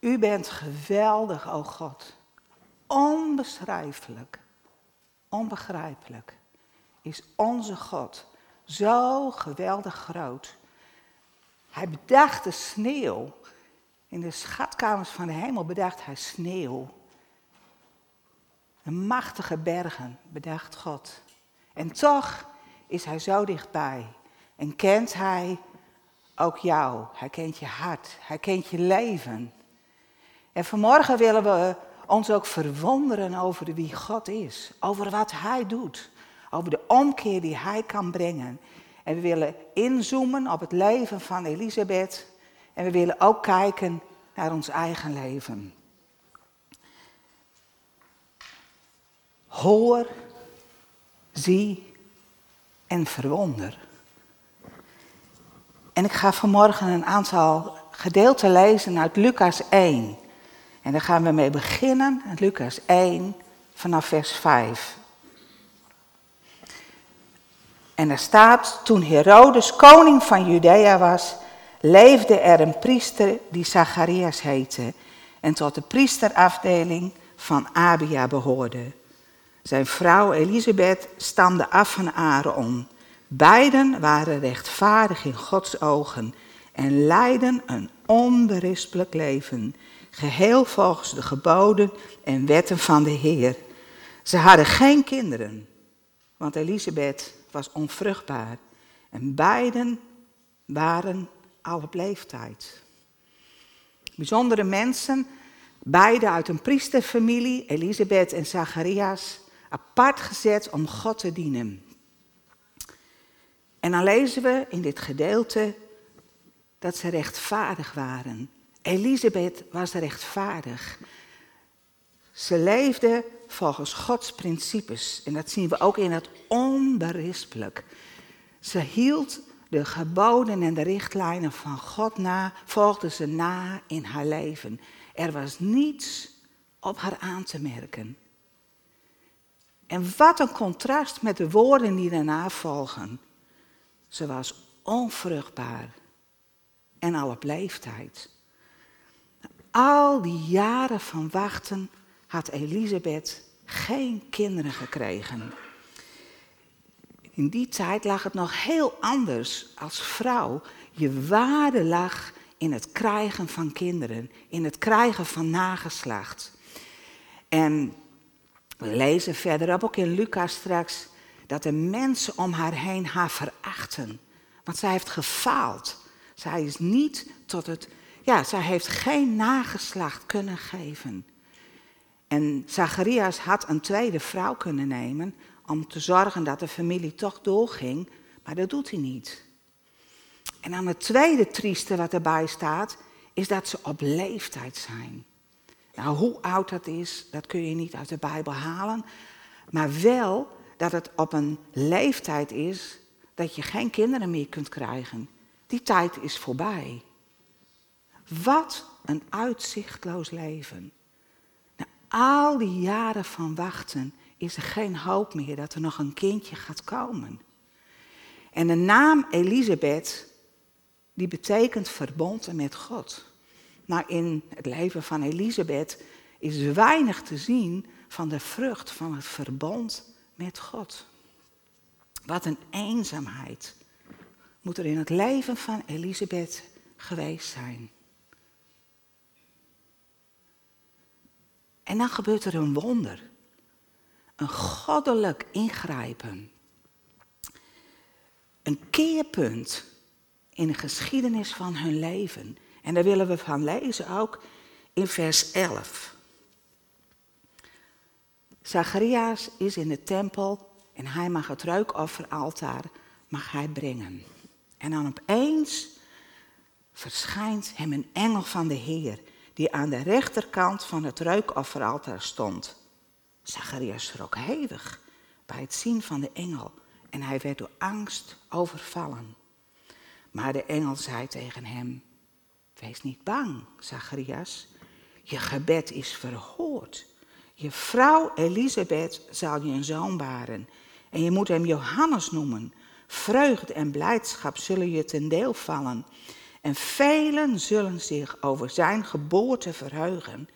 U bent geweldig, o God. Onbeschrijfelijk, onbegrijpelijk is onze God zo geweldig groot. Hij bedacht de sneeuw. In de schatkamers van de hemel bedacht hij sneeuw. De machtige bergen bedacht God. En toch is hij zo dichtbij. En kent hij ook jou. Hij kent je hart. Hij kent je leven. En vanmorgen willen we ons ook verwonderen over wie God is. Over wat hij doet. Over de omkeer die hij kan brengen. En we willen inzoomen op het leven van Elisabeth. En we willen ook kijken naar ons eigen leven. Hoor, zie en verwonder. En ik ga vanmorgen een aantal gedeelten lezen uit Lucas 1. En daar gaan we mee beginnen, Lucas 1, vanaf vers 5. En er staat, toen Herodes koning van Judea was, leefde er een priester die Zacharias heette en tot de priesterafdeling van Abia behoorde. Zijn vrouw Elisabeth stamde af van Aaron. Beiden waren rechtvaardig in Gods ogen en leidden een onberispelijk leven, geheel volgens de geboden en wetten van de Heer. Ze hadden geen kinderen, want Elisabeth was onvruchtbaar en beiden waren al op leeftijd. Bijzondere mensen, beide uit een priesterfamilie, Elisabeth en Zacharias, apart gezet om God te dienen. En dan lezen we in dit gedeelte dat ze rechtvaardig waren. Elisabeth was rechtvaardig. Ze leefde volgens Gods principes. En dat zien we ook in het onberispelijk. Ze hield de geboden en de richtlijnen van God na, volgde ze na in haar leven. Er was niets op haar aan te merken. En wat een contrast met de woorden die daarna volgen. Ze was onvruchtbaar en al op leeftijd. Al die jaren van wachten had Elisabeth geen kinderen gekregen. In die tijd lag het nog heel anders als vrouw. Je waarde lag in het krijgen van kinderen, in het krijgen van nageslacht. En we lezen verderop ook in Lucas straks dat de mensen om haar heen haar verachten. Want zij heeft gefaald. Zij is niet tot het, ja, zij heeft geen nageslacht kunnen geven. En Zacharias had een tweede vrouw kunnen nemen om te zorgen dat de familie toch doorging, maar dat doet hij niet. En dan het tweede trieste wat erbij staat, is dat ze op leeftijd zijn. Nou, hoe oud dat is, dat kun je niet uit de Bijbel halen, maar wel dat het op een leeftijd is dat je geen kinderen meer kunt krijgen. Die tijd is voorbij. Wat een uitzichtloos leven. Na al die jaren van wachten is er geen hoop meer dat er nog een kindje gaat komen. En de naam Elisabeth, die betekent verbonden met God. Maar in het leven van Elisabeth is weinig te zien van de vrucht van het verbond met God. Wat een eenzaamheid moet er in het leven van Elisabeth geweest zijn. En dan gebeurt er een wonder. Een goddelijk ingrijpen. Een keerpunt in de geschiedenis van hun leven. En daar willen we van lezen ook in vers 11. Zacharias is in de tempel en hij mag het ruikofferaltaar mag hij brengen. En dan opeens verschijnt hem een engel van de Heer, die aan de rechterkant van het ruikofferaltaar stond. Zacharias schrok hevig bij het zien van de engel en hij werd door angst overvallen. Maar de engel zei tegen hem, wees niet bang, Zacharias, je gebed is verhoord. Je vrouw Elisabeth zal je een zoon baren en je moet hem Johannes noemen. Vreugde en blijdschap zullen je ten deel vallen. En velen zullen zich over zijn geboorte verheugen.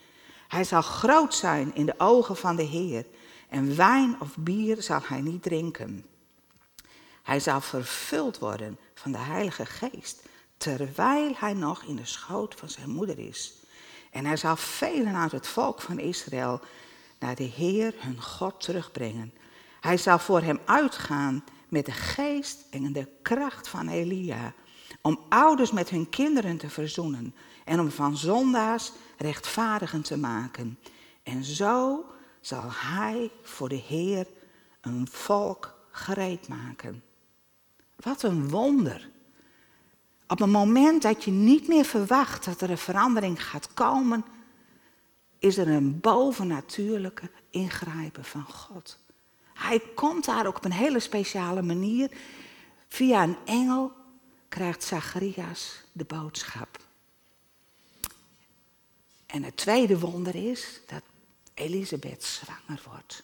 Hij zal groot zijn in de ogen van de Heer. En wijn of bier zal hij niet drinken. Hij zal vervuld worden van de Heilige Geest, terwijl hij nog in de schoot van zijn moeder is. En hij zal velen uit het volk van Israël naar de Heer hun God terugbrengen. Hij zal voor hem uitgaan met de geest en de kracht van Elia, om ouders met hun kinderen te verzoenen en om van zondaars rechtvaardigen te maken. En zo zal hij voor de Heer een volk gereed maken. Wat een wonder. Op een moment dat je niet meer verwacht dat er een verandering gaat komen, is er een bovennatuurlijke ingrijpen van God. Hij komt daar ook op een hele speciale manier. Via een engel krijgt Zacharias de boodschap. En het tweede wonder is dat Elisabeth zwanger wordt.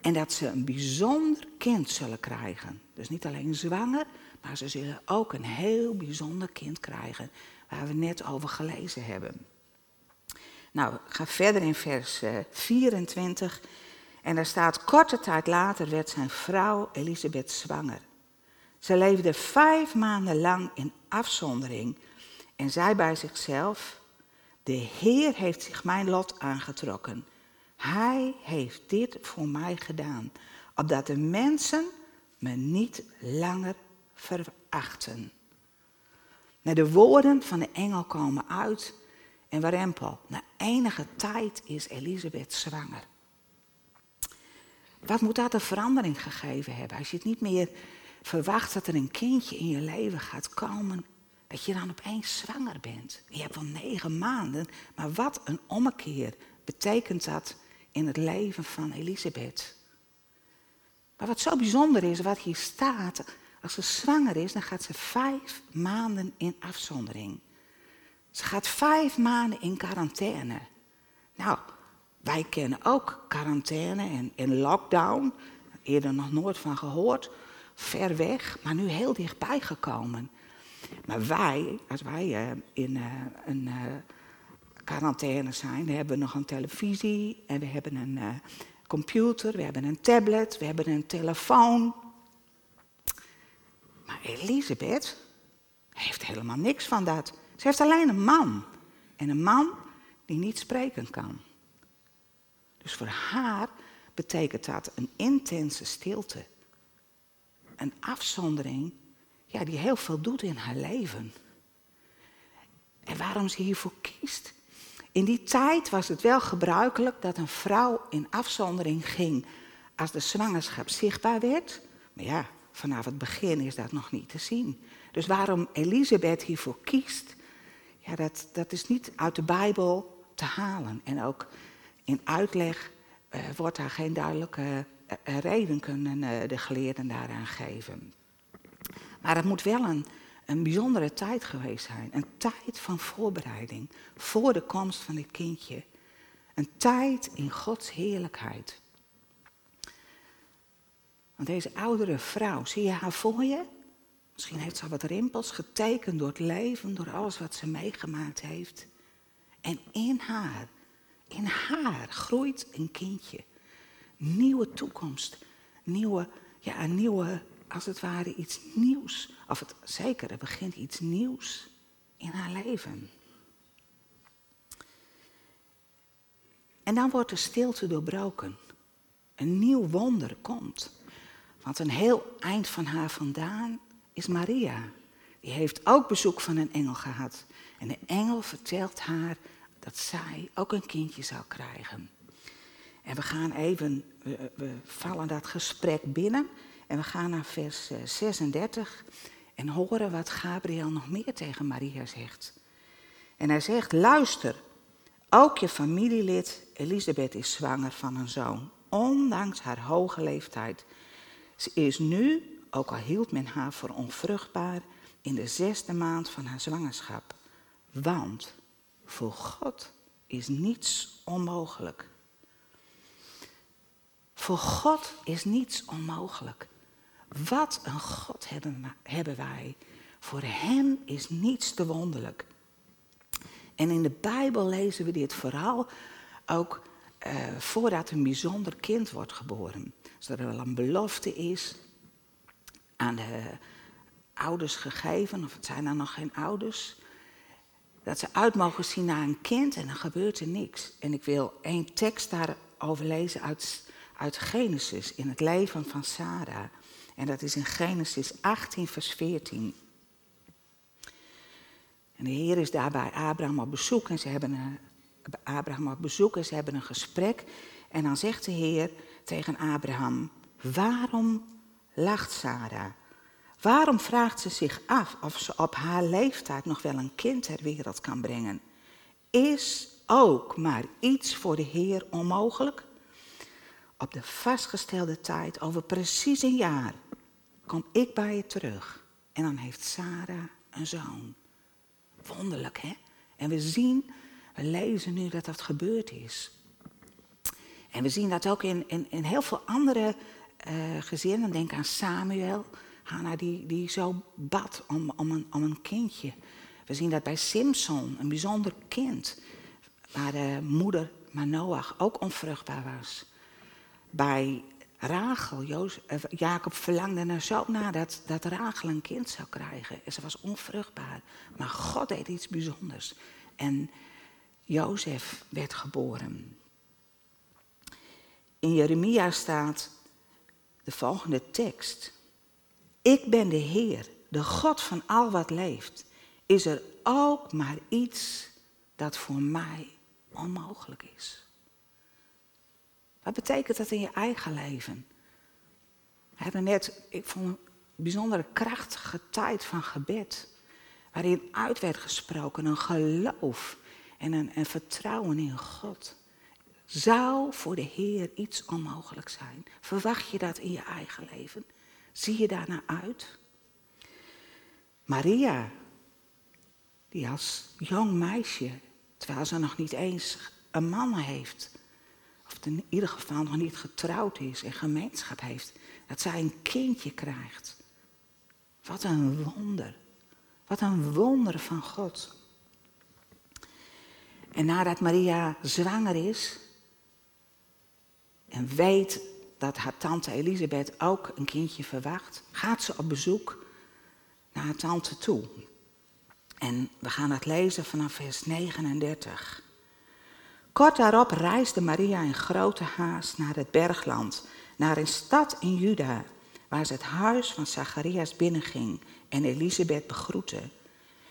En dat ze een bijzonder kind zullen krijgen. Dus niet alleen zwanger, maar ze zullen ook een heel bijzonder kind krijgen. Waar we net over gelezen hebben. Nou, ga verder in vers 24. Eh, en daar staat, korte tijd later werd zijn vrouw Elisabeth zwanger. Ze leefde vijf maanden lang in afzondering en zei bij zichzelf, de Heer heeft zich mijn lot aangetrokken. Hij heeft dit voor mij gedaan, opdat de mensen me niet langer verachten. Nou, de woorden van de engel komen uit en warempel. Na enige tijd is Elisabeth zwanger. Wat moet dat een verandering gegeven hebben? Als je het niet meer verwacht dat er een kindje in je leven gaat komen, dat je dan opeens zwanger bent. Je hebt wel negen maanden, maar wat een ommekeer betekent dat in het leven van Elisabeth. Maar wat zo bijzonder is, wat hier staat, als ze zwanger is, dan gaat ze vijf maanden in afzondering. Ze gaat vijf maanden in quarantaine. Nou, wij kennen ook quarantaine en, en lockdown. Eerder nog nooit van gehoord. Ver weg, maar nu heel dichtbij gekomen. Maar wij, als wij uh, in uh, een uh, quarantaine zijn, hebben nog een televisie en we hebben een computer, we hebben een tablet, we hebben een telefoon. Maar Elisabeth heeft helemaal niks van dat. Ze heeft alleen een man. En een man die niet spreken kan. Dus voor haar betekent dat een intense stilte. Een afzondering ja, die heel veel doet in haar leven. En waarom ze hiervoor kiest? In die tijd was het wel gebruikelijk dat een vrouw in afzondering ging als de zwangerschap zichtbaar werd. Maar ja, vanaf het begin is dat nog niet te zien. Dus waarom Elisabeth hiervoor kiest, ja, dat, dat is niet uit de Bijbel te halen. En ook in uitleg uh, wordt daar geen duidelijke reden kunnen uh, de geleerden daaraan geven. Maar het moet wel een, een bijzondere tijd geweest zijn. Een tijd van voorbereiding voor de komst van dit kindje. Een tijd in Gods heerlijkheid. Want deze oudere vrouw, zie je haar voor je? Misschien heeft ze wat rimpels getekend door het leven, door alles wat ze meegemaakt heeft. En in haar in haar groeit een kindje. Nieuwe toekomst. Nieuwe, ja, een nieuwe, als het ware iets nieuws. Of het, zeker, er begint iets nieuws in haar leven. En dan wordt de stilte doorbroken. Een nieuw wonder komt. Want een heel eind van haar vandaan is Maria. Die heeft ook bezoek van een engel gehad. En de engel vertelt haar dat zij ook een kindje zou krijgen. En we gaan even, we, vallen dat gesprek binnen en we gaan naar vers 36 eh, en horen wat Gabriel nog meer tegen Maria zegt. En hij zegt, luister, ook je familielid Elisabeth is zwanger van een zoon, ondanks haar hoge leeftijd. Ze is nu, ook al hield men haar voor onvruchtbaar, in de zesde maand van haar zwangerschap. Want voor God is niets onmogelijk. Voor God is niets onmogelijk. Wat een God hebben, hebben wij. Voor hem is niets te wonderlijk. En in de Bijbel lezen we dit vooral ook uh, voordat een bijzonder kind wordt geboren. Zodat er wel een belofte is aan de ouders gegeven, of het zijn dan nog geen ouders, dat ze uit mogen zien naar een kind en dan gebeurt er niks. En ik wil één tekst daarover lezen uit, uit Genesis, in het leven van Sarah. En dat is in Genesis 18, vers 14. En de Heer is daar bij Abraham op bezoek en ze hebben een, Abraham op bezoek en ze hebben een gesprek. En dan zegt de Heer tegen Abraham, waarom lacht Sarah? Waarom vraagt ze zich af of ze op haar leeftijd nog wel een kind ter wereld kan brengen? Is ook maar iets voor de Heer onmogelijk? Op de vastgestelde tijd, over precies een jaar, kom ik bij je terug. En dan heeft Sarah een zoon. Wonderlijk, hè? En we zien, we lezen nu dat dat gebeurd is. En we zien dat ook in, in, in heel veel andere uh, gezinnen. Denk aan Samuel, Hanna die, die zo bad om, om, een, om een kindje. We zien dat bij Simpson, een bijzonder kind, waar de moeder Manoach ook onvruchtbaar was. Bij Rachel, Jozef, eh, Jacob verlangde er zo naar dat, dat Rachel een kind zou krijgen. En ze was onvruchtbaar. Maar God deed iets bijzonders. En Jozef werd geboren. In Jeremia staat de volgende tekst. Ik ben de Heer, de God van al wat leeft. Is er ook maar iets dat voor mij onmogelijk is? Wat betekent dat in je eigen leven? We hebben net, ik vond een bijzondere krachtige tijd van gebed. Waarin uit werd gesproken een geloof en een, een vertrouwen in God. Zou voor de Heer iets onmogelijk zijn? Verwacht je dat in je eigen leven? Zie je daarnaar uit? Maria, die als jong meisje, terwijl ze nog niet eens een man heeft, of in ieder geval nog niet getrouwd is en gemeenschap heeft, dat zij een kindje krijgt. Wat een wonder. Wat een wonder van God. En nadat Maria zwanger is en weet dat haar tante Elisabeth ook een kindje verwacht, gaat ze op bezoek naar haar tante toe. En we gaan het lezen vanaf vers 39. Kort daarop reisde Maria in grote haast naar het bergland, naar een stad in Juda, waar ze het huis van Zacharias binnenging en Elisabeth begroette.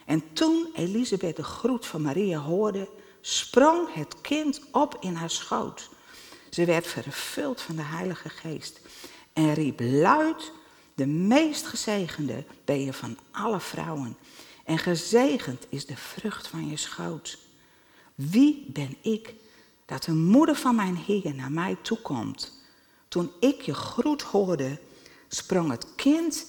En toen Elisabeth de groet van Maria hoorde, sprong het kind op in haar schoot. Ze werd vervuld van de Heilige Geest en riep luid: De meest gezegende ben je van alle vrouwen, en gezegend is de vrucht van je schoot. Wie ben ik dat de moeder van mijn Heer naar mij toekomt? Toen ik je groet hoorde, sprong het kind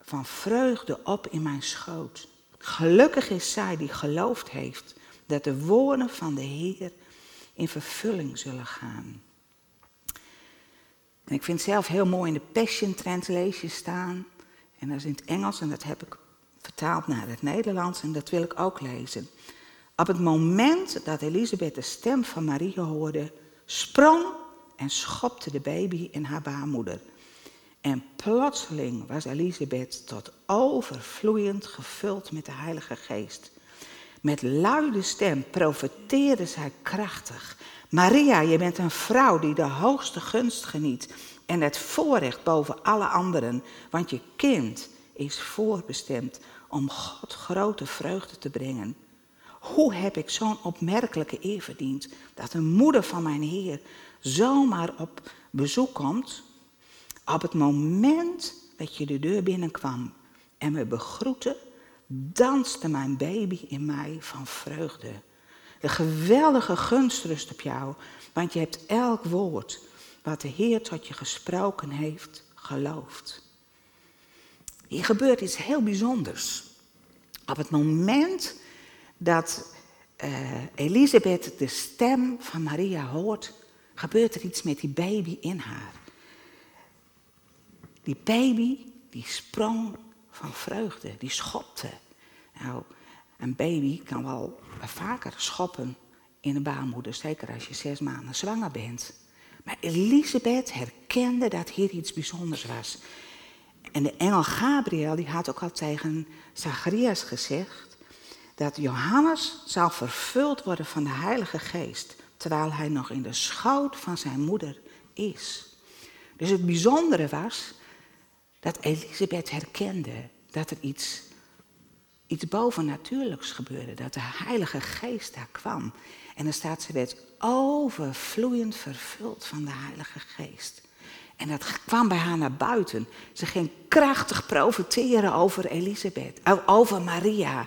van vreugde op in mijn schoot. Gelukkig is zij die geloofd heeft dat de woorden van de Heer in vervulling zullen gaan. En ik vind het zelf heel mooi in de Passion Translation staan. En dat is in het Engels en dat heb ik vertaald naar het Nederlands en dat wil ik ook lezen. Op het moment dat Elisabeth de stem van Maria hoorde, sprong en schopte de baby in haar baarmoeder. En plotseling was Elisabeth tot overvloeiend gevuld met de Heilige Geest. Met luide stem profeteerde zij krachtig. Maria, je bent een vrouw die de hoogste gunst geniet en het voorrecht boven alle anderen, want je kind is voorbestemd om God grote vreugde te brengen. Hoe heb ik zo'n opmerkelijke eer verdiend dat een moeder van mijn Heer zomaar op bezoek komt? Op het moment dat je de deur binnenkwam en me begroette, danste mijn baby in mij van vreugde. De geweldige gunst rust op jou, want je hebt elk woord wat de Heer tot je gesproken heeft geloofd. Hier gebeurt iets heel bijzonders. Op het moment dat uh, Elisabeth de stem van Maria hoort, gebeurt er iets met die baby in haar. Die baby die sprong van vreugde. Die schopte. Nou, een baby kan wel vaker schoppen in een baarmoeder, zeker als je zes maanden zwanger bent. Maar Elisabeth herkende dat hier iets bijzonders was. En de engel Gabriel die had ook al tegen Zacharias gezegd dat Johannes zou vervuld worden van de Heilige Geest, terwijl hij nog in de schoot van zijn moeder is. Dus het bijzondere was dat Elisabeth herkende dat er iets, iets bovennatuurlijks gebeurde, dat de Heilige Geest daar kwam. En er staat, ze werd overvloeiend vervuld van de Heilige Geest. En dat kwam bij haar naar buiten. Ze ging krachtig profiteren over Elisabeth, over Maria.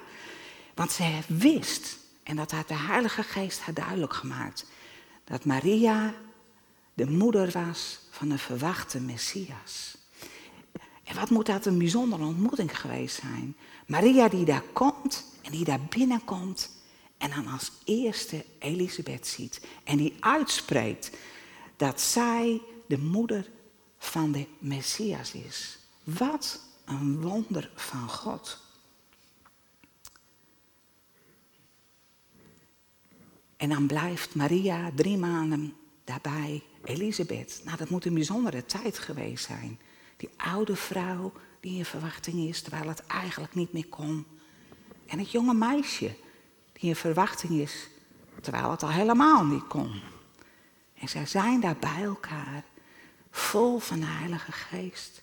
Want ze wist, en dat had de Heilige Geest haar duidelijk gemaakt, dat Maria de moeder was van een verwachte Messias. En wat moet dat een bijzondere ontmoeting geweest zijn? Maria die daar komt en die daar binnenkomt en dan als eerste Elisabeth ziet en die uitspreekt dat zij de moeder van de Messias is. Wat een wonder van God. En dan blijft Maria drie maanden daarbij. Elisabeth, nou dat moet een bijzondere tijd geweest zijn. Die oude vrouw die in verwachting is, terwijl het eigenlijk niet meer kon. En het jonge meisje die in verwachting is, terwijl het al helemaal niet kon. En zij zijn daar bij elkaar, vol van de Heilige Geest.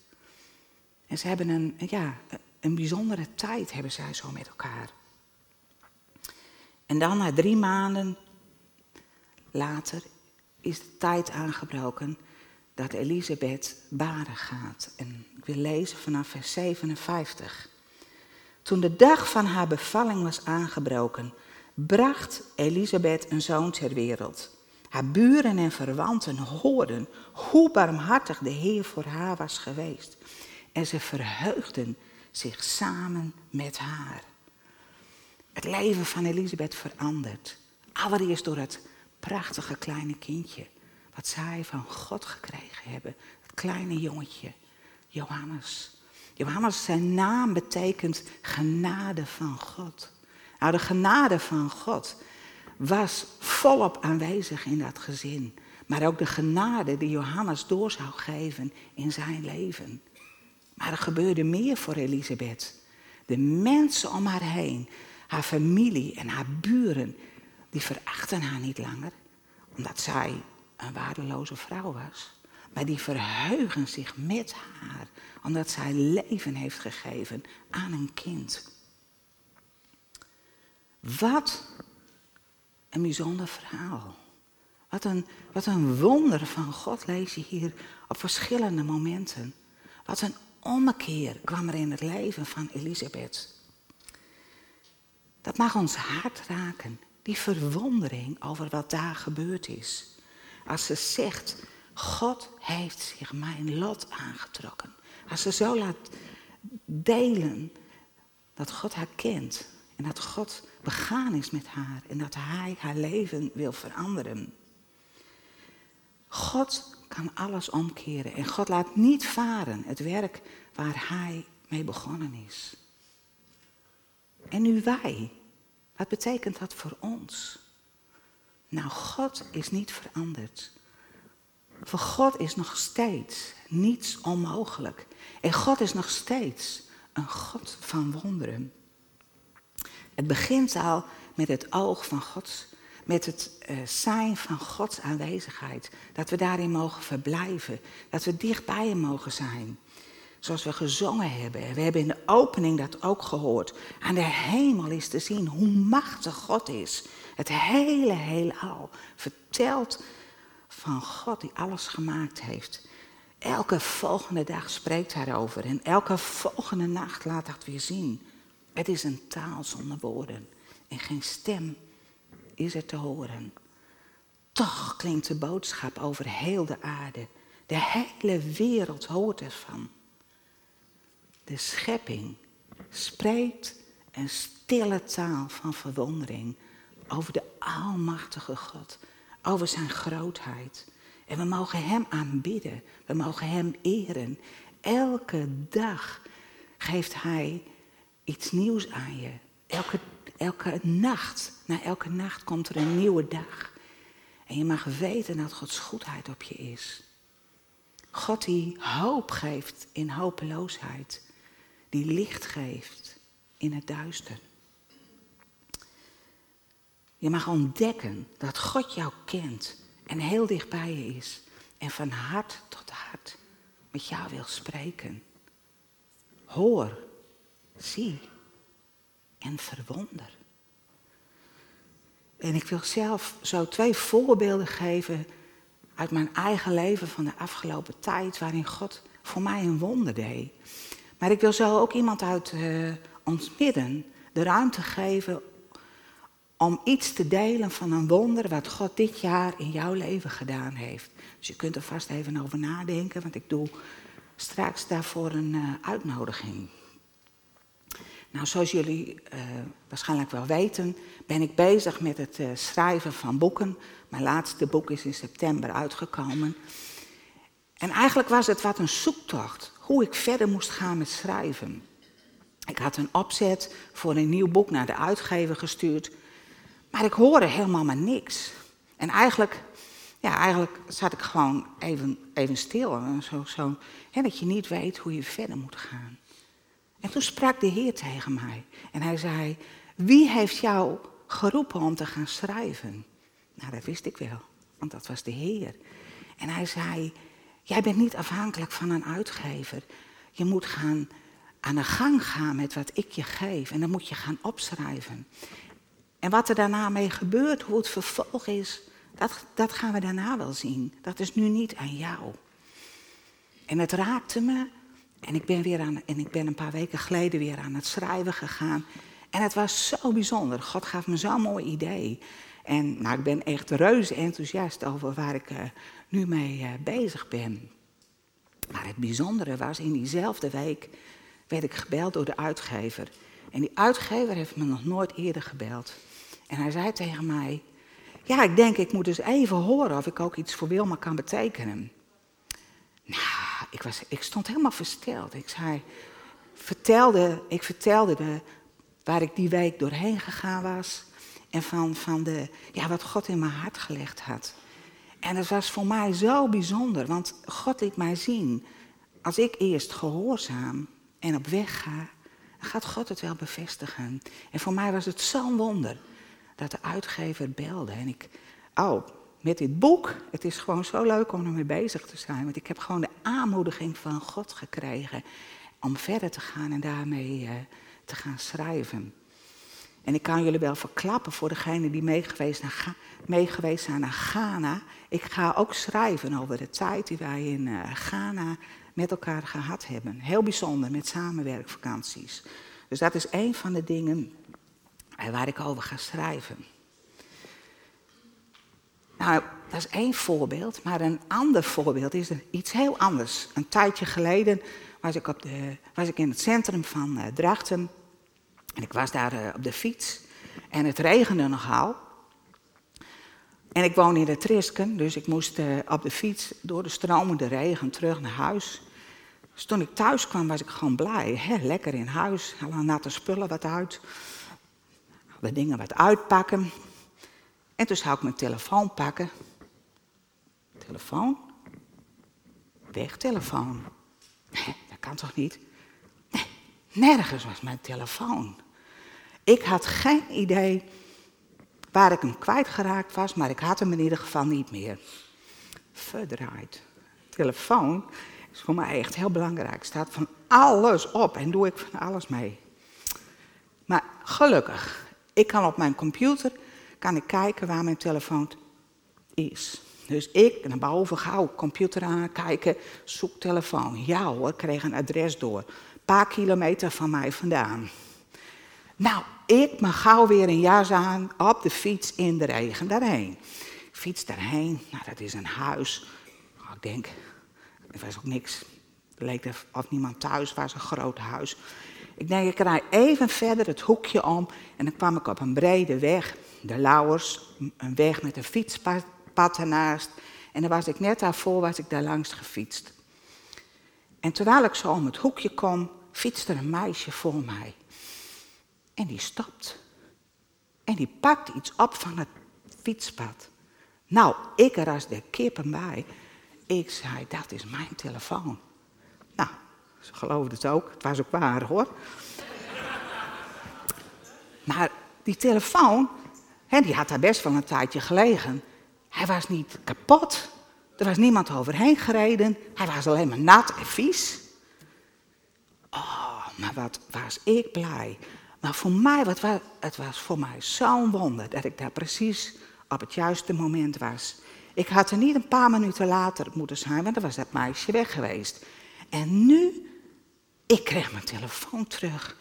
En ze hebben een, ja, een bijzondere tijd, hebben zij zo met elkaar. En dan na drie maanden later is de tijd aangebroken dat Elisabeth baren gaat. En ik wil lezen vanaf vers 57. Toen de dag van haar bevalling was aangebroken, bracht Elisabeth een zoon ter wereld. Haar buren en verwanten hoorden hoe barmhartig de Heer voor haar was geweest. En ze verheugden zich samen met haar. Het leven van Elisabeth verandert. Allereerst door het prachtige kleine kindje. Wat zij van God gekregen hebben. Het kleine jongetje, Johannes. Johannes, zijn naam betekent genade van God. Nou, de genade van God was volop aanwezig in dat gezin. Maar ook de genade die Johannes door zou geven in zijn leven. Maar er gebeurde meer voor Elisabeth. De mensen om haar heen, haar familie en haar buren, die verachten haar niet langer, omdat zij een waardeloze vrouw was. Maar die verheugen zich met haar, omdat zij leven heeft gegeven aan een kind. Wat een bijzonder verhaal. Wat een, wat een wonder van God lees je hier op verschillende momenten. Wat een ommekeer kwam er in het leven van Elisabeth. Dat mag ons hart raken, die verwondering over wat daar gebeurd is. Als ze zegt, God heeft zich mijn lot aangetrokken. Als ze zo laat delen dat God haar kent en dat God begaan is met haar en dat Hij haar leven wil veranderen. God kan alles omkeren en God laat niet varen het werk waar Hij mee begonnen is. En nu wij, wat betekent dat voor ons? Nou, God is niet veranderd. Voor God is nog steeds niets onmogelijk. En God is nog steeds een God van wonderen. Het begint al met het oog van God, met het uh, zijn van Gods aanwezigheid. Dat we daarin mogen verblijven, dat we dichtbij hem mogen zijn. Zoals we gezongen hebben. We hebben in de opening dat ook gehoord. Aan de hemel is te zien hoe machtig God is. Het hele heelal vertelt van God die alles gemaakt heeft. Elke volgende dag spreekt hij erover en elke volgende nacht laat dat weer zien. Het is een taal zonder woorden en geen stem is er te horen. Toch klinkt de boodschap over heel de aarde. De hele wereld hoort ervan. De schepping spreekt een stille taal van verwondering over de almachtige God, over zijn grootheid. En we mogen Hem aanbidden, we mogen Hem eren. Elke dag geeft Hij iets nieuws aan je. Elke, elke nacht, na elke nacht komt er een nieuwe dag. En je mag weten dat Gods goedheid op je is. God die hoop geeft in hopeloosheid. Die licht geeft in het duister. Je mag ontdekken dat God jou kent en heel dicht bij je is. En van hart tot hart met jou wil spreken. Hoor, zie en verwonder. En ik wil zelf zo twee voorbeelden geven uit mijn eigen leven van de afgelopen tijd, waarin God voor mij een wonder deed. Maar ik wil zo ook iemand uit uh, ons midden de ruimte geven om iets te delen van een wonder wat God dit jaar in jouw leven gedaan heeft. Dus je kunt er vast even over nadenken, want ik doe straks daarvoor een uh, uitnodiging. Nou, zoals jullie uh, waarschijnlijk wel weten, ben ik bezig met het uh, schrijven van boeken. Mijn laatste boek is in september uitgekomen. En eigenlijk was het wat een zoektocht, hoe ik verder moest gaan met schrijven. Ik had een opzet voor een nieuw boek naar de uitgever gestuurd, maar ik hoorde helemaal maar niks. En eigenlijk, ja, eigenlijk zat ik gewoon even, even stil, zo, zo, hè, dat je niet weet hoe je verder moet gaan. En toen sprak de Heer tegen mij en hij zei, wie heeft jou geroepen om te gaan schrijven? Nou, dat wist ik wel, want dat was de Heer. En hij zei, jij bent niet afhankelijk van een uitgever. Je moet gaan aan de gang gaan met wat ik je geef en dan moet je gaan opschrijven. En wat er daarna mee gebeurt, hoe het vervolg is, dat, dat gaan we daarna wel zien. Dat is nu niet aan jou. En het raakte me en ik ben, weer aan, en ik ben een paar weken geleden weer aan het schrijven gegaan. En het was zo bijzonder. God gaf me zo'n mooi idee. En nou, ik ben echt reuze enthousiast over waar ik uh, nu mee uh, bezig ben. Maar het bijzondere was, in diezelfde week werd ik gebeld door de uitgever. En die uitgever heeft me nog nooit eerder gebeld. En hij zei tegen mij, ja, ik denk ik moet eens even horen of ik ook iets voor Wilma kan betekenen. Nou, ik, was, ik stond helemaal versteld. Ik zei, vertelde, ik vertelde de, waar ik die week doorheen gegaan was. En van, van de, ja, wat God in mijn hart gelegd had. En het was voor mij zo bijzonder, want God liet mij zien. Als ik eerst gehoorzaam en op weg ga, gaat God het wel bevestigen. En voor mij was het zo'n wonder dat de uitgever belde. En ik, oh, met dit boek, het is gewoon zo leuk om ermee bezig te zijn. Want ik heb gewoon de aanmoediging van God gekregen om verder te gaan en daarmee uh, te gaan schrijven. En ik kan jullie wel verklappen voor degenen die meegeweest, zijn naar Ghana. Ik ga ook schrijven over de tijd die wij in uh, Ghana met elkaar gehad hebben. Heel bijzonder, met samenwerkvakanties. Dus dat is een van de dingen waar ik over ga schrijven. Nou, dat is één voorbeeld, maar een ander voorbeeld is iets heel anders. Een tijdje geleden was ik, op de, was ik in het centrum van uh, Drachten en ik was daar uh, op de fiets en het regende nogal. En ik woon in de Trisken, dus ik moest uh, op de fiets door de stromende regen terug naar huis. Dus toen ik thuis kwam was ik gewoon blij. Hè? Lekker in huis, alle natte spullen wat uit. De dingen wat uitpakken. En toen zou ik mijn telefoon pakken. Telefoon? Wegtelefoon. Nee, dat kan toch niet? Nee, nergens was mijn telefoon. Ik had geen idee waar ik hem kwijtgeraakt was, maar ik had hem in ieder geval niet meer. Verdraaid. Telefoon is voor mij echt heel belangrijk. Staat van alles op en doe ik van alles mee. Maar gelukkig, ik kan op mijn computer kan ik kijken waar mijn telefoon is. Dus ik naar boven gauw computer aan, kijken, zoek telefoon. Ja hoor, kreeg een adres door. Een paar kilometer van mij vandaan. Nou, ik mag gauw weer een jas aan op de fiets in de regen daarheen. Fiets daarheen, nou dat is een huis. Nou, ik denk, er was ook niks. Het leek of niemand thuis was, een groot huis. Ik denk, ik rijd even verder het hoekje om en dan kwam ik op een brede weg de Lauwers, een weg met een fietspad ernaast. En dan was ik net daarvoor, was ik daar langs gefietst. En terwijl ik zo om het hoekje kom, fietst er een meisje voor mij. En die stopt. En die pakt iets op van het fietspad. Nou, ik er de kippen bij. Ik zei, dat is mijn telefoon. Nou, ze geloofde het ook. Het was ook waar hoor. Maar die telefoon, hè, die had daar best wel een tijdje gelegen. Hij was niet kapot. Er was niemand overheen gereden. Hij was alleen maar nat en vies. Oh, maar wat was ik blij. Maar voor mij, wat was, het was voor mij zo'n wonder dat ik daar precies op het juiste moment was. Ik had er niet een paar minuten later moeten zijn, want dan was dat meisje weg geweest. En nu, ik kreeg mijn telefoon terug.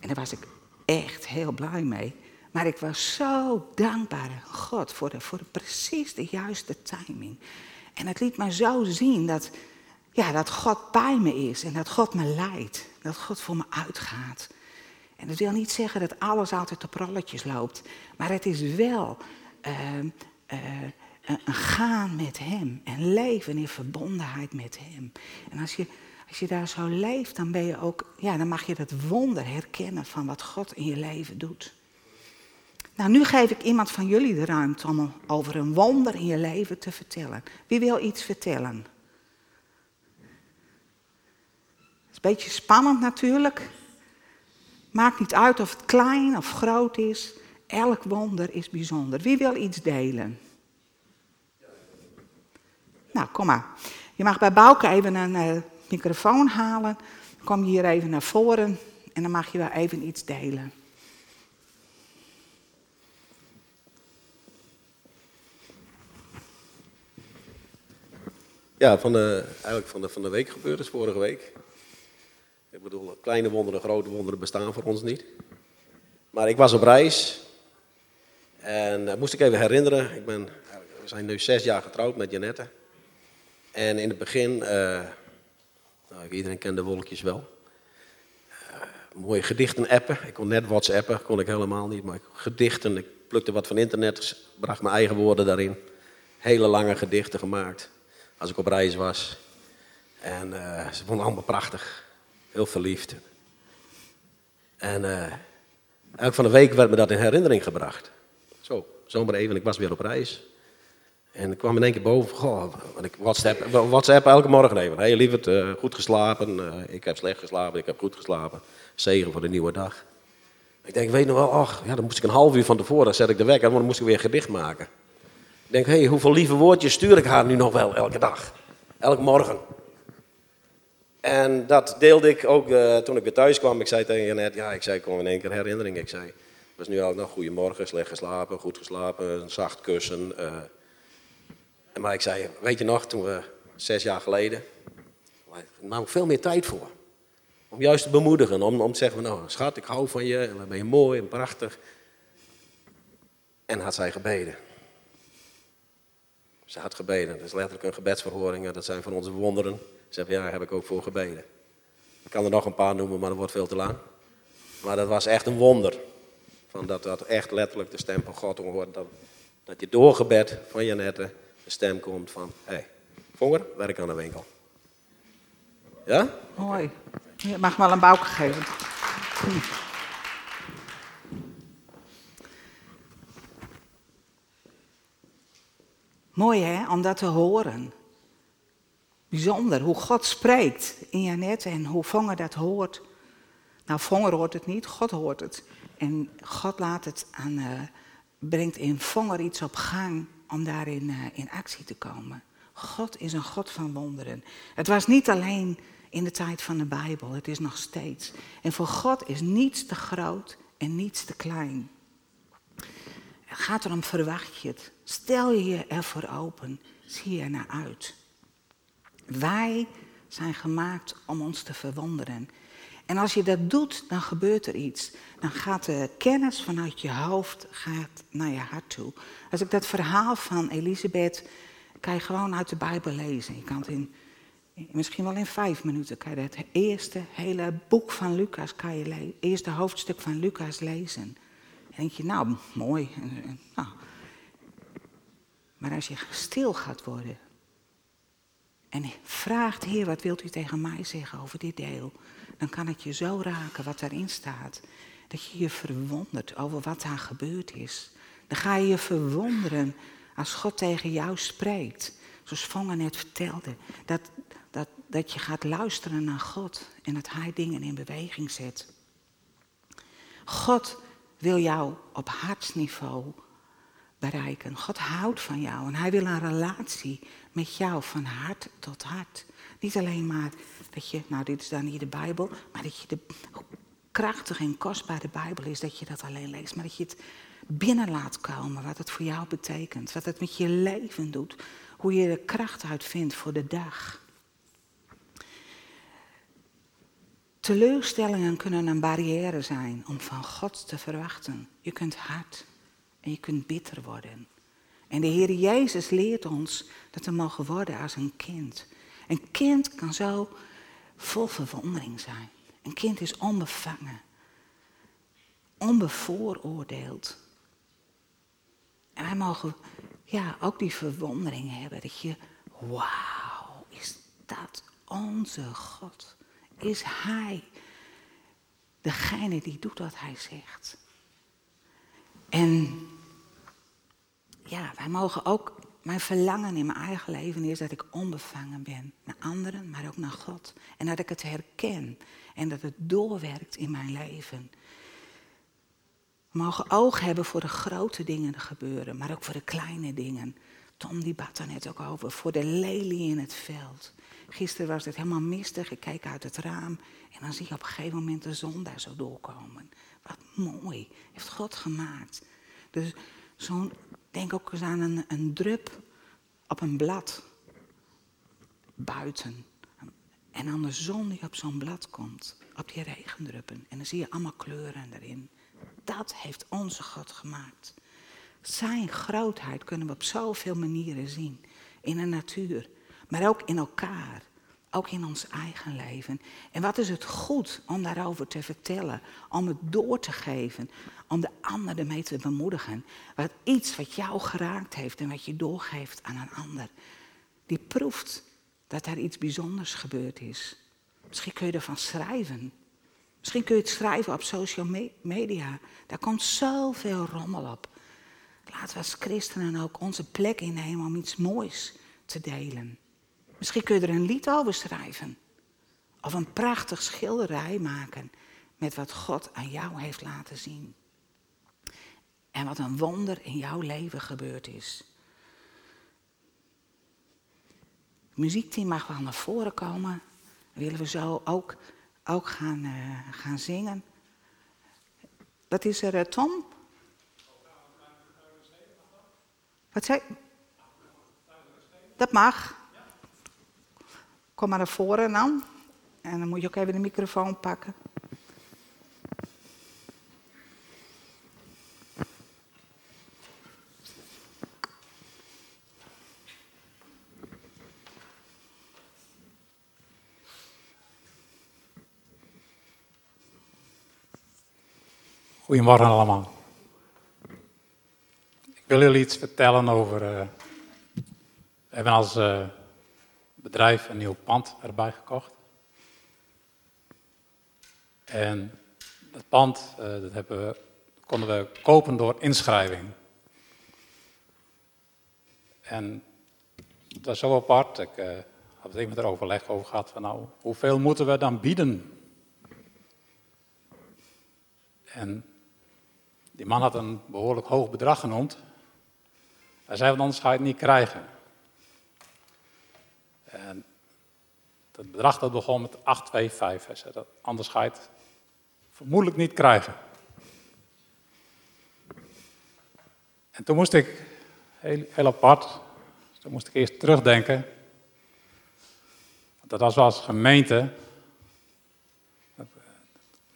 En daar was ik echt heel blij mee. Maar ik was zo dankbaar God voor, de, voor de precies de juiste timing. En het liet me zo zien dat, ja, dat God bij me is en dat God me leidt. Dat God voor me uitgaat. En dat wil niet zeggen dat alles altijd op rolletjes loopt. Maar het is wel uh, uh, een gaan met Hem. En leven in verbondenheid met Hem. En als je, als je daar zo leeft, dan, ben je ook, ja, dan mag je dat wonder herkennen van wat God in je leven doet. Nou, nu geef ik iemand van jullie de ruimte om over een wonder in je leven te vertellen. Wie wil iets vertellen? Het is een beetje spannend natuurlijk. Maakt niet uit of het klein of groot is. Elk wonder is bijzonder. Wie wil iets delen? Nou, kom maar. Je mag bij Bouke even een uh, microfoon halen. kom hier even naar voren en dan mag je wel even iets delen. Ja, van de, eigenlijk van de, van de week gebeurd is vorige week. Ik bedoel, kleine wonderen, grote wonderen bestaan voor ons niet. Maar ik was op reis. En uh, moest ik even herinneren. Ik ben, we zijn nu zes jaar getrouwd met Janette. En in het begin, uh, nou, iedereen kent de wolkjes wel. Uh, mooie gedichten appen. Ik kon net WhatsAppen, kon ik helemaal niet. Maar gedichten, ik plukte wat van internet, bracht mijn eigen woorden daarin. Hele lange gedichten gemaakt als ik op reis was. En uh, ze vonden allemaal prachtig. Heel verliefd. En uh, elk van de week werd me dat in herinnering gebracht. Zo, zomaar even, ik was weer op reis. En ik kwam in één keer boven, goh, ik WhatsApp, WhatsApp elke morgen even. Hé lieverd, uh, goed geslapen, ik heb slecht geslapen, ik heb goed geslapen. Zegen voor de nieuwe dag. Ik denk, weet nog wel, ach, ja, dan moest ik een half uur van tevoren, zet ik de wekker, want dan moest ik weer gedicht maken. Ik denk, hé, hey, hoeveel lieve woordjes stuur ik haar nu nog wel elke dag? Elke morgen. En dat deelde ik ook uh, toen ik weer thuis kwam. Ik zei tegen Janet, ja, ik zei, kom in één keer herinnering. Ik zei, was nu al nog goedemorgen, slecht geslapen, goed geslapen, een zacht kussen. Uh. Maar ik zei, weet je nog, toen we zes jaar geleden, nou veel meer tijd voor. Om juist te bemoedigen, om, om te zeggen, nou schat, ik hou van je, en dan ben je mooi en prachtig. En had zij gebeden. Ze had gebeden. Dat is letterlijk een gebedsverhoring. Dat zijn van onze wonderen. Ze hebben, ja, daar heb ik ook voor gebeden. Ik kan er nog een paar noemen, maar dat wordt veel te lang. Maar dat was echt een wonder. Van dat dat echt letterlijk de stem van God hoort. Dat, dat je door gebed van Janette de stem komt van... Hé, hey, Vonger, werk aan de winkel. Ja? Mooi. Je mag wel een bouw geven. Mooi hè, om dat te horen. Bijzonder hoe God spreekt in Janet en hoe Vonger dat hoort. Nou, Vonger hoort het niet, God hoort het. En God laat het aan, uh, brengt in Vonger iets op gang om daarin uh, in actie te komen. God is een God van wonderen. Het was niet alleen in de tijd van de Bijbel, het is nog steeds. En voor God is niets te groot en niets te klein. Gaat erom, verwacht je het? Stel je ervoor open. Zie er naar uit. Wij zijn gemaakt om ons te verwonderen. En als je dat doet, dan gebeurt er iets. Dan gaat de kennis vanuit je hoofd gaat naar je hart toe. Als ik dat verhaal van Elisabeth, kan je gewoon uit de Bijbel lezen. Je kan het in, misschien wel in vijf minuten, kan je het eerste hele boek van Lucas, kan je eerste hoofdstuk van Lucas lezen. En denk je, nou, mooi. Nou, maar als je stil gaat worden En vraagt, Heer, wat wilt u tegen mij zeggen over dit deel? Dan kan het je zo raken wat daarin staat. Dat je je verwondert over wat daar gebeurd is. Dan ga je je verwonderen als God tegen jou spreekt. Zoals Vongen net vertelde. Dat, dat, dat je gaat luisteren naar God en dat Hij dingen in beweging zet. God wil jou op hartsniveau bereiken. God houdt van jou en Hij wil een relatie met jou van hart tot hart. Niet alleen maar dat je, nou dit is dan niet de Bijbel, maar dat je de krachtige en kostbare Bijbel is, dat je dat alleen leest, maar dat je het binnen laat komen, wat het voor jou betekent, wat het met je leven doet, hoe je er kracht uitvindt voor de dag. Teleurstellingen kunnen een barrière zijn om van God te verwachten. Je kunt hard en je kunt bitter worden. En de Heer Jezus leert ons dat we mogen worden als een kind. Een kind kan zo vol verwondering zijn. Een kind is onbevangen, onbevooroordeeld. En wij mogen ja, ook die verwondering hebben. Dat je, wauw, is dat onze God? Is Hij degene die doet wat Hij zegt? En ja, wij mogen ook, mijn verlangen in mijn eigen leven is dat ik onbevangen ben. Naar anderen, maar ook naar God. En dat ik het herken en dat het doorwerkt in mijn leven. We mogen oog hebben voor de grote dingen die gebeuren, maar ook voor de kleine dingen. Tom die bad daar net ook over, voor de lelie in het veld. Gisteren was het helemaal mistig, ik keek uit het raam en dan zie je op een gegeven moment de zon daar zo doorkomen. Wat mooi, heeft God gemaakt. Dus zo'n, denk ook eens aan een, een drup op een blad buiten. En dan de zon die op zo'n blad komt, op die regendruppen. En dan zie je allemaal kleuren erin. Dat heeft onze God gemaakt. Zijn grootheid kunnen we op zoveel manieren zien. In de natuur, maar ook in elkaar. Ook in ons eigen leven. En wat is het goed om daarover te vertellen, om het door te geven, om de ander ermee te bemoedigen. Wat iets wat jou geraakt heeft en wat je doorgeeft aan een ander. Die proeft dat er iets bijzonders gebeurd is. Misschien kun je ervan schrijven. Misschien kun je het schrijven op social media. Daar komt zoveel rommel op. Laten we als christenen ook onze plek innemen om iets moois te delen. Misschien kun je er een lied over schrijven. Of een prachtig schilderij maken met wat God aan jou heeft laten zien. En wat een wonder in jouw leven gebeurd is. Het muziekteam mag wel naar voren komen. Willen we zo ook, ook gaan, uh, gaan zingen. Wat is er, uh, Tom? Wat zei Dat mag. Kom maar naar voren dan. En dan moet je ook even de microfoon pakken. Goedemorgen allemaal. Wil jullie iets vertellen over. Uh, we hebben als uh, bedrijf een nieuw pand erbij gekocht. En dat pand uh, dat hebben we, konden we kopen door inschrijving. En dat was zo apart. Ik had het even met er overleg over gehad van nou, hoeveel moeten we dan bieden? En die man had een behoorlijk hoog bedrag genoemd. Hij zei, want anders ga je het niet krijgen. En dat bedrag dat begon met 825. Hij zei, dat, anders ga je het vermoedelijk niet krijgen. En toen moest ik, heel, heel apart, toen moest ik eerst terugdenken. Dat was als gemeente.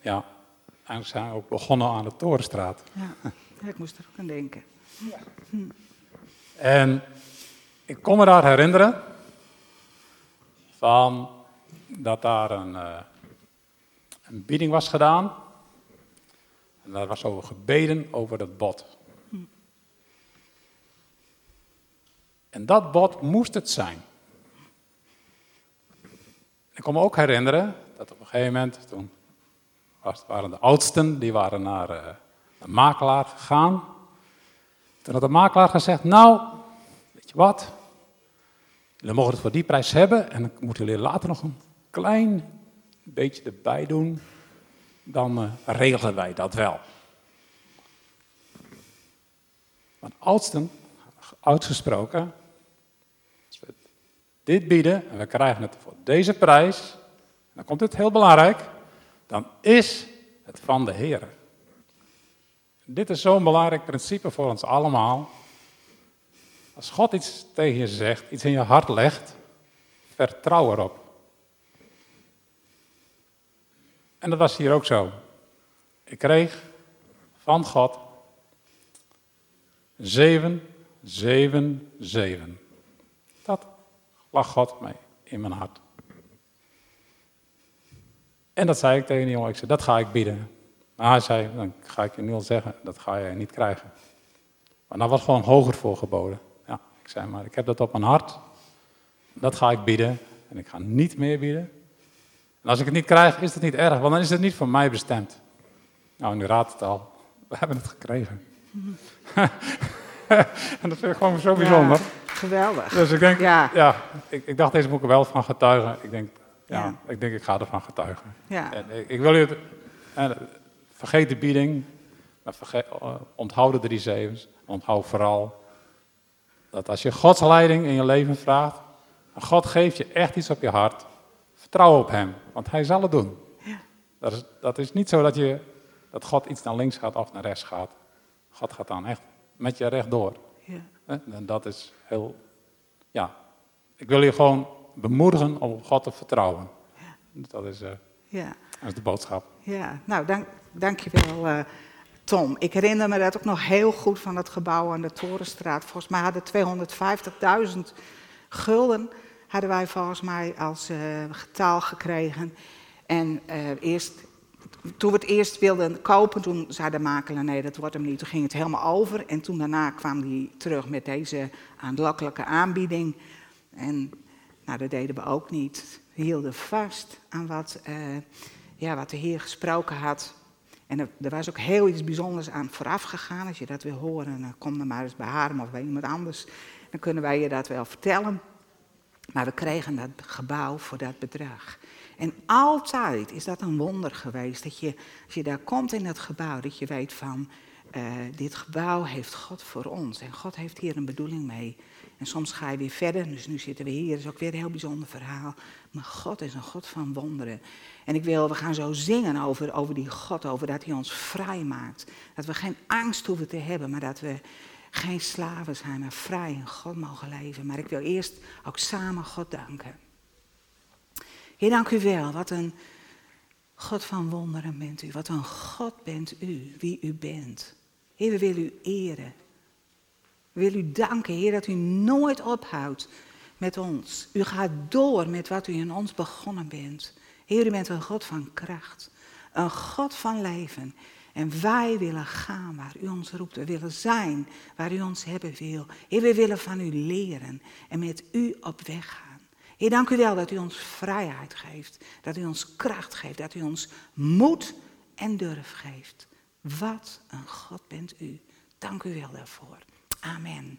Ja, Eigenlijk zijn we ook begonnen aan de Torenstraat. Ja, ik moest er ook aan denken. Ja. En ik kon me daar herinneren van dat daar een, uh, een bieding was gedaan. En daar was over gebeden over dat bod. En dat bod moest het zijn. Ik kon me ook herinneren dat op een gegeven moment, toen waren de oudsten, die waren naar uh, de makelaar gegaan. Toen had de makelaar gezegd, nou, weet je wat, jullie mogen het voor die prijs hebben en dan moeten jullie later nog een klein beetje erbij doen, dan uh, regelen wij dat wel. Maar oudsten, uitgesproken, als we dit bieden en we krijgen het voor deze prijs, dan komt het heel belangrijk, dan is het van de Heer. Dit is zo'n belangrijk principe voor ons allemaal. Als God iets tegen je zegt, iets in je hart legt, vertrouw erop. En dat was hier ook zo. Ik kreeg van God 7, 7, 7. Dat lag God mee in mijn hart. En dat zei ik tegen die jongen. Ik zei, dat ga ik bieden. Maar hij zei, dan ga ik je nu al zeggen, dat ga je niet krijgen. Maar daar was gewoon hoger voor geboden. Ja, ik zei, maar ik heb dat op mijn hart. Dat ga ik bieden. En ik ga niet meer bieden. En als ik het niet krijg, is het niet erg, want dan is het niet voor mij bestemd. Nou, nu raadt het al. We hebben het gekregen. en dat vind ik gewoon zo bijzonder. geweldig. Dus ik denk, ja, ja ik, ik, dacht deze boeken wel van getuigen. Ik denk, ja, ik denk, ik ga ervan getuigen. Ja. En ik, ik wil je, en, vergeet de bieding, maar vergeet, uh, onthoud de drie zevens. Onthoud vooral dat als je Gods leiding in je leven vraagt, en God geeft je echt iets op je hart, vertrouw op Hem, want Hij zal het doen. Ja. Dat, is, dat is niet zo dat, je, dat God iets naar links gaat of naar rechts gaat. God gaat dan echt met je rechtdoor. Ja. En dat is heel, ja, ik wil je gewoon bemoedigen om op God te vertrouwen. Ja. Dat, is, uh, ja. dat is de boodschap. Ja, nou, dank, dank je wel, uh, Tom. Ik herinner me dat ook nog heel goed van het gebouw aan de Torenstraat. Volgens mij hadden 250.000 gulden hadden wij volgens mij als uh, getal gekregen. En eerst toen we het eerst wilden kopen, toen zei de makelaar, nee, dat wordt hem niet. Toen ging het helemaal over. En toen daarna kwam hij terug met deze aanlokkelijke aanbieding. En nou, dat deden we ook niet. We hielden vast aan wat, ja, wat de Heer gesproken had. En er, er, was ook heel iets bijzonders aan vooraf gegaan. Als je dat wil horen, kom dan maar eens bij haar of bij iemand anders. Dan kunnen wij je dat wel vertellen. Maar we kregen dat gebouw voor dat bedrag. En altijd is dat een wonder geweest. Dat je, als je daar komt in het gebouw, dat je weet van, uh, dit gebouw heeft God voor ons. En God heeft hier een bedoeling mee. En soms ga je weer verder, dus nu zitten we hier, dat is ook weer een heel bijzonder verhaal. Maar God is een God van wonderen. En ik wil, we gaan zo zingen over, over die God, over dat hij ons vrij maakt. Dat we geen angst hoeven te hebben, maar dat we geen slaven zijn, maar vrij in God mogen leven. Maar ik wil eerst ook samen God danken. Heer, dank u wel. Wat een God van wonderen bent u. Wat een God bent u, wie u bent. Heer, we willen u eren. Willen u danken, Heer, dat u nooit ophoudt met ons. U gaat door met wat u in ons begonnen bent. Heer, u bent een God van kracht. Een God van leven. En wij willen gaan waar u ons roept. We willen zijn waar u ons hebben wil. Heer, we willen van u leren en met u op weg gaan. Heer, dank u wel dat u ons vrijheid geeft, dat u ons kracht geeft, dat u ons moed en durf geeft. Wat een God bent u. Dank u wel daarvoor. Amen.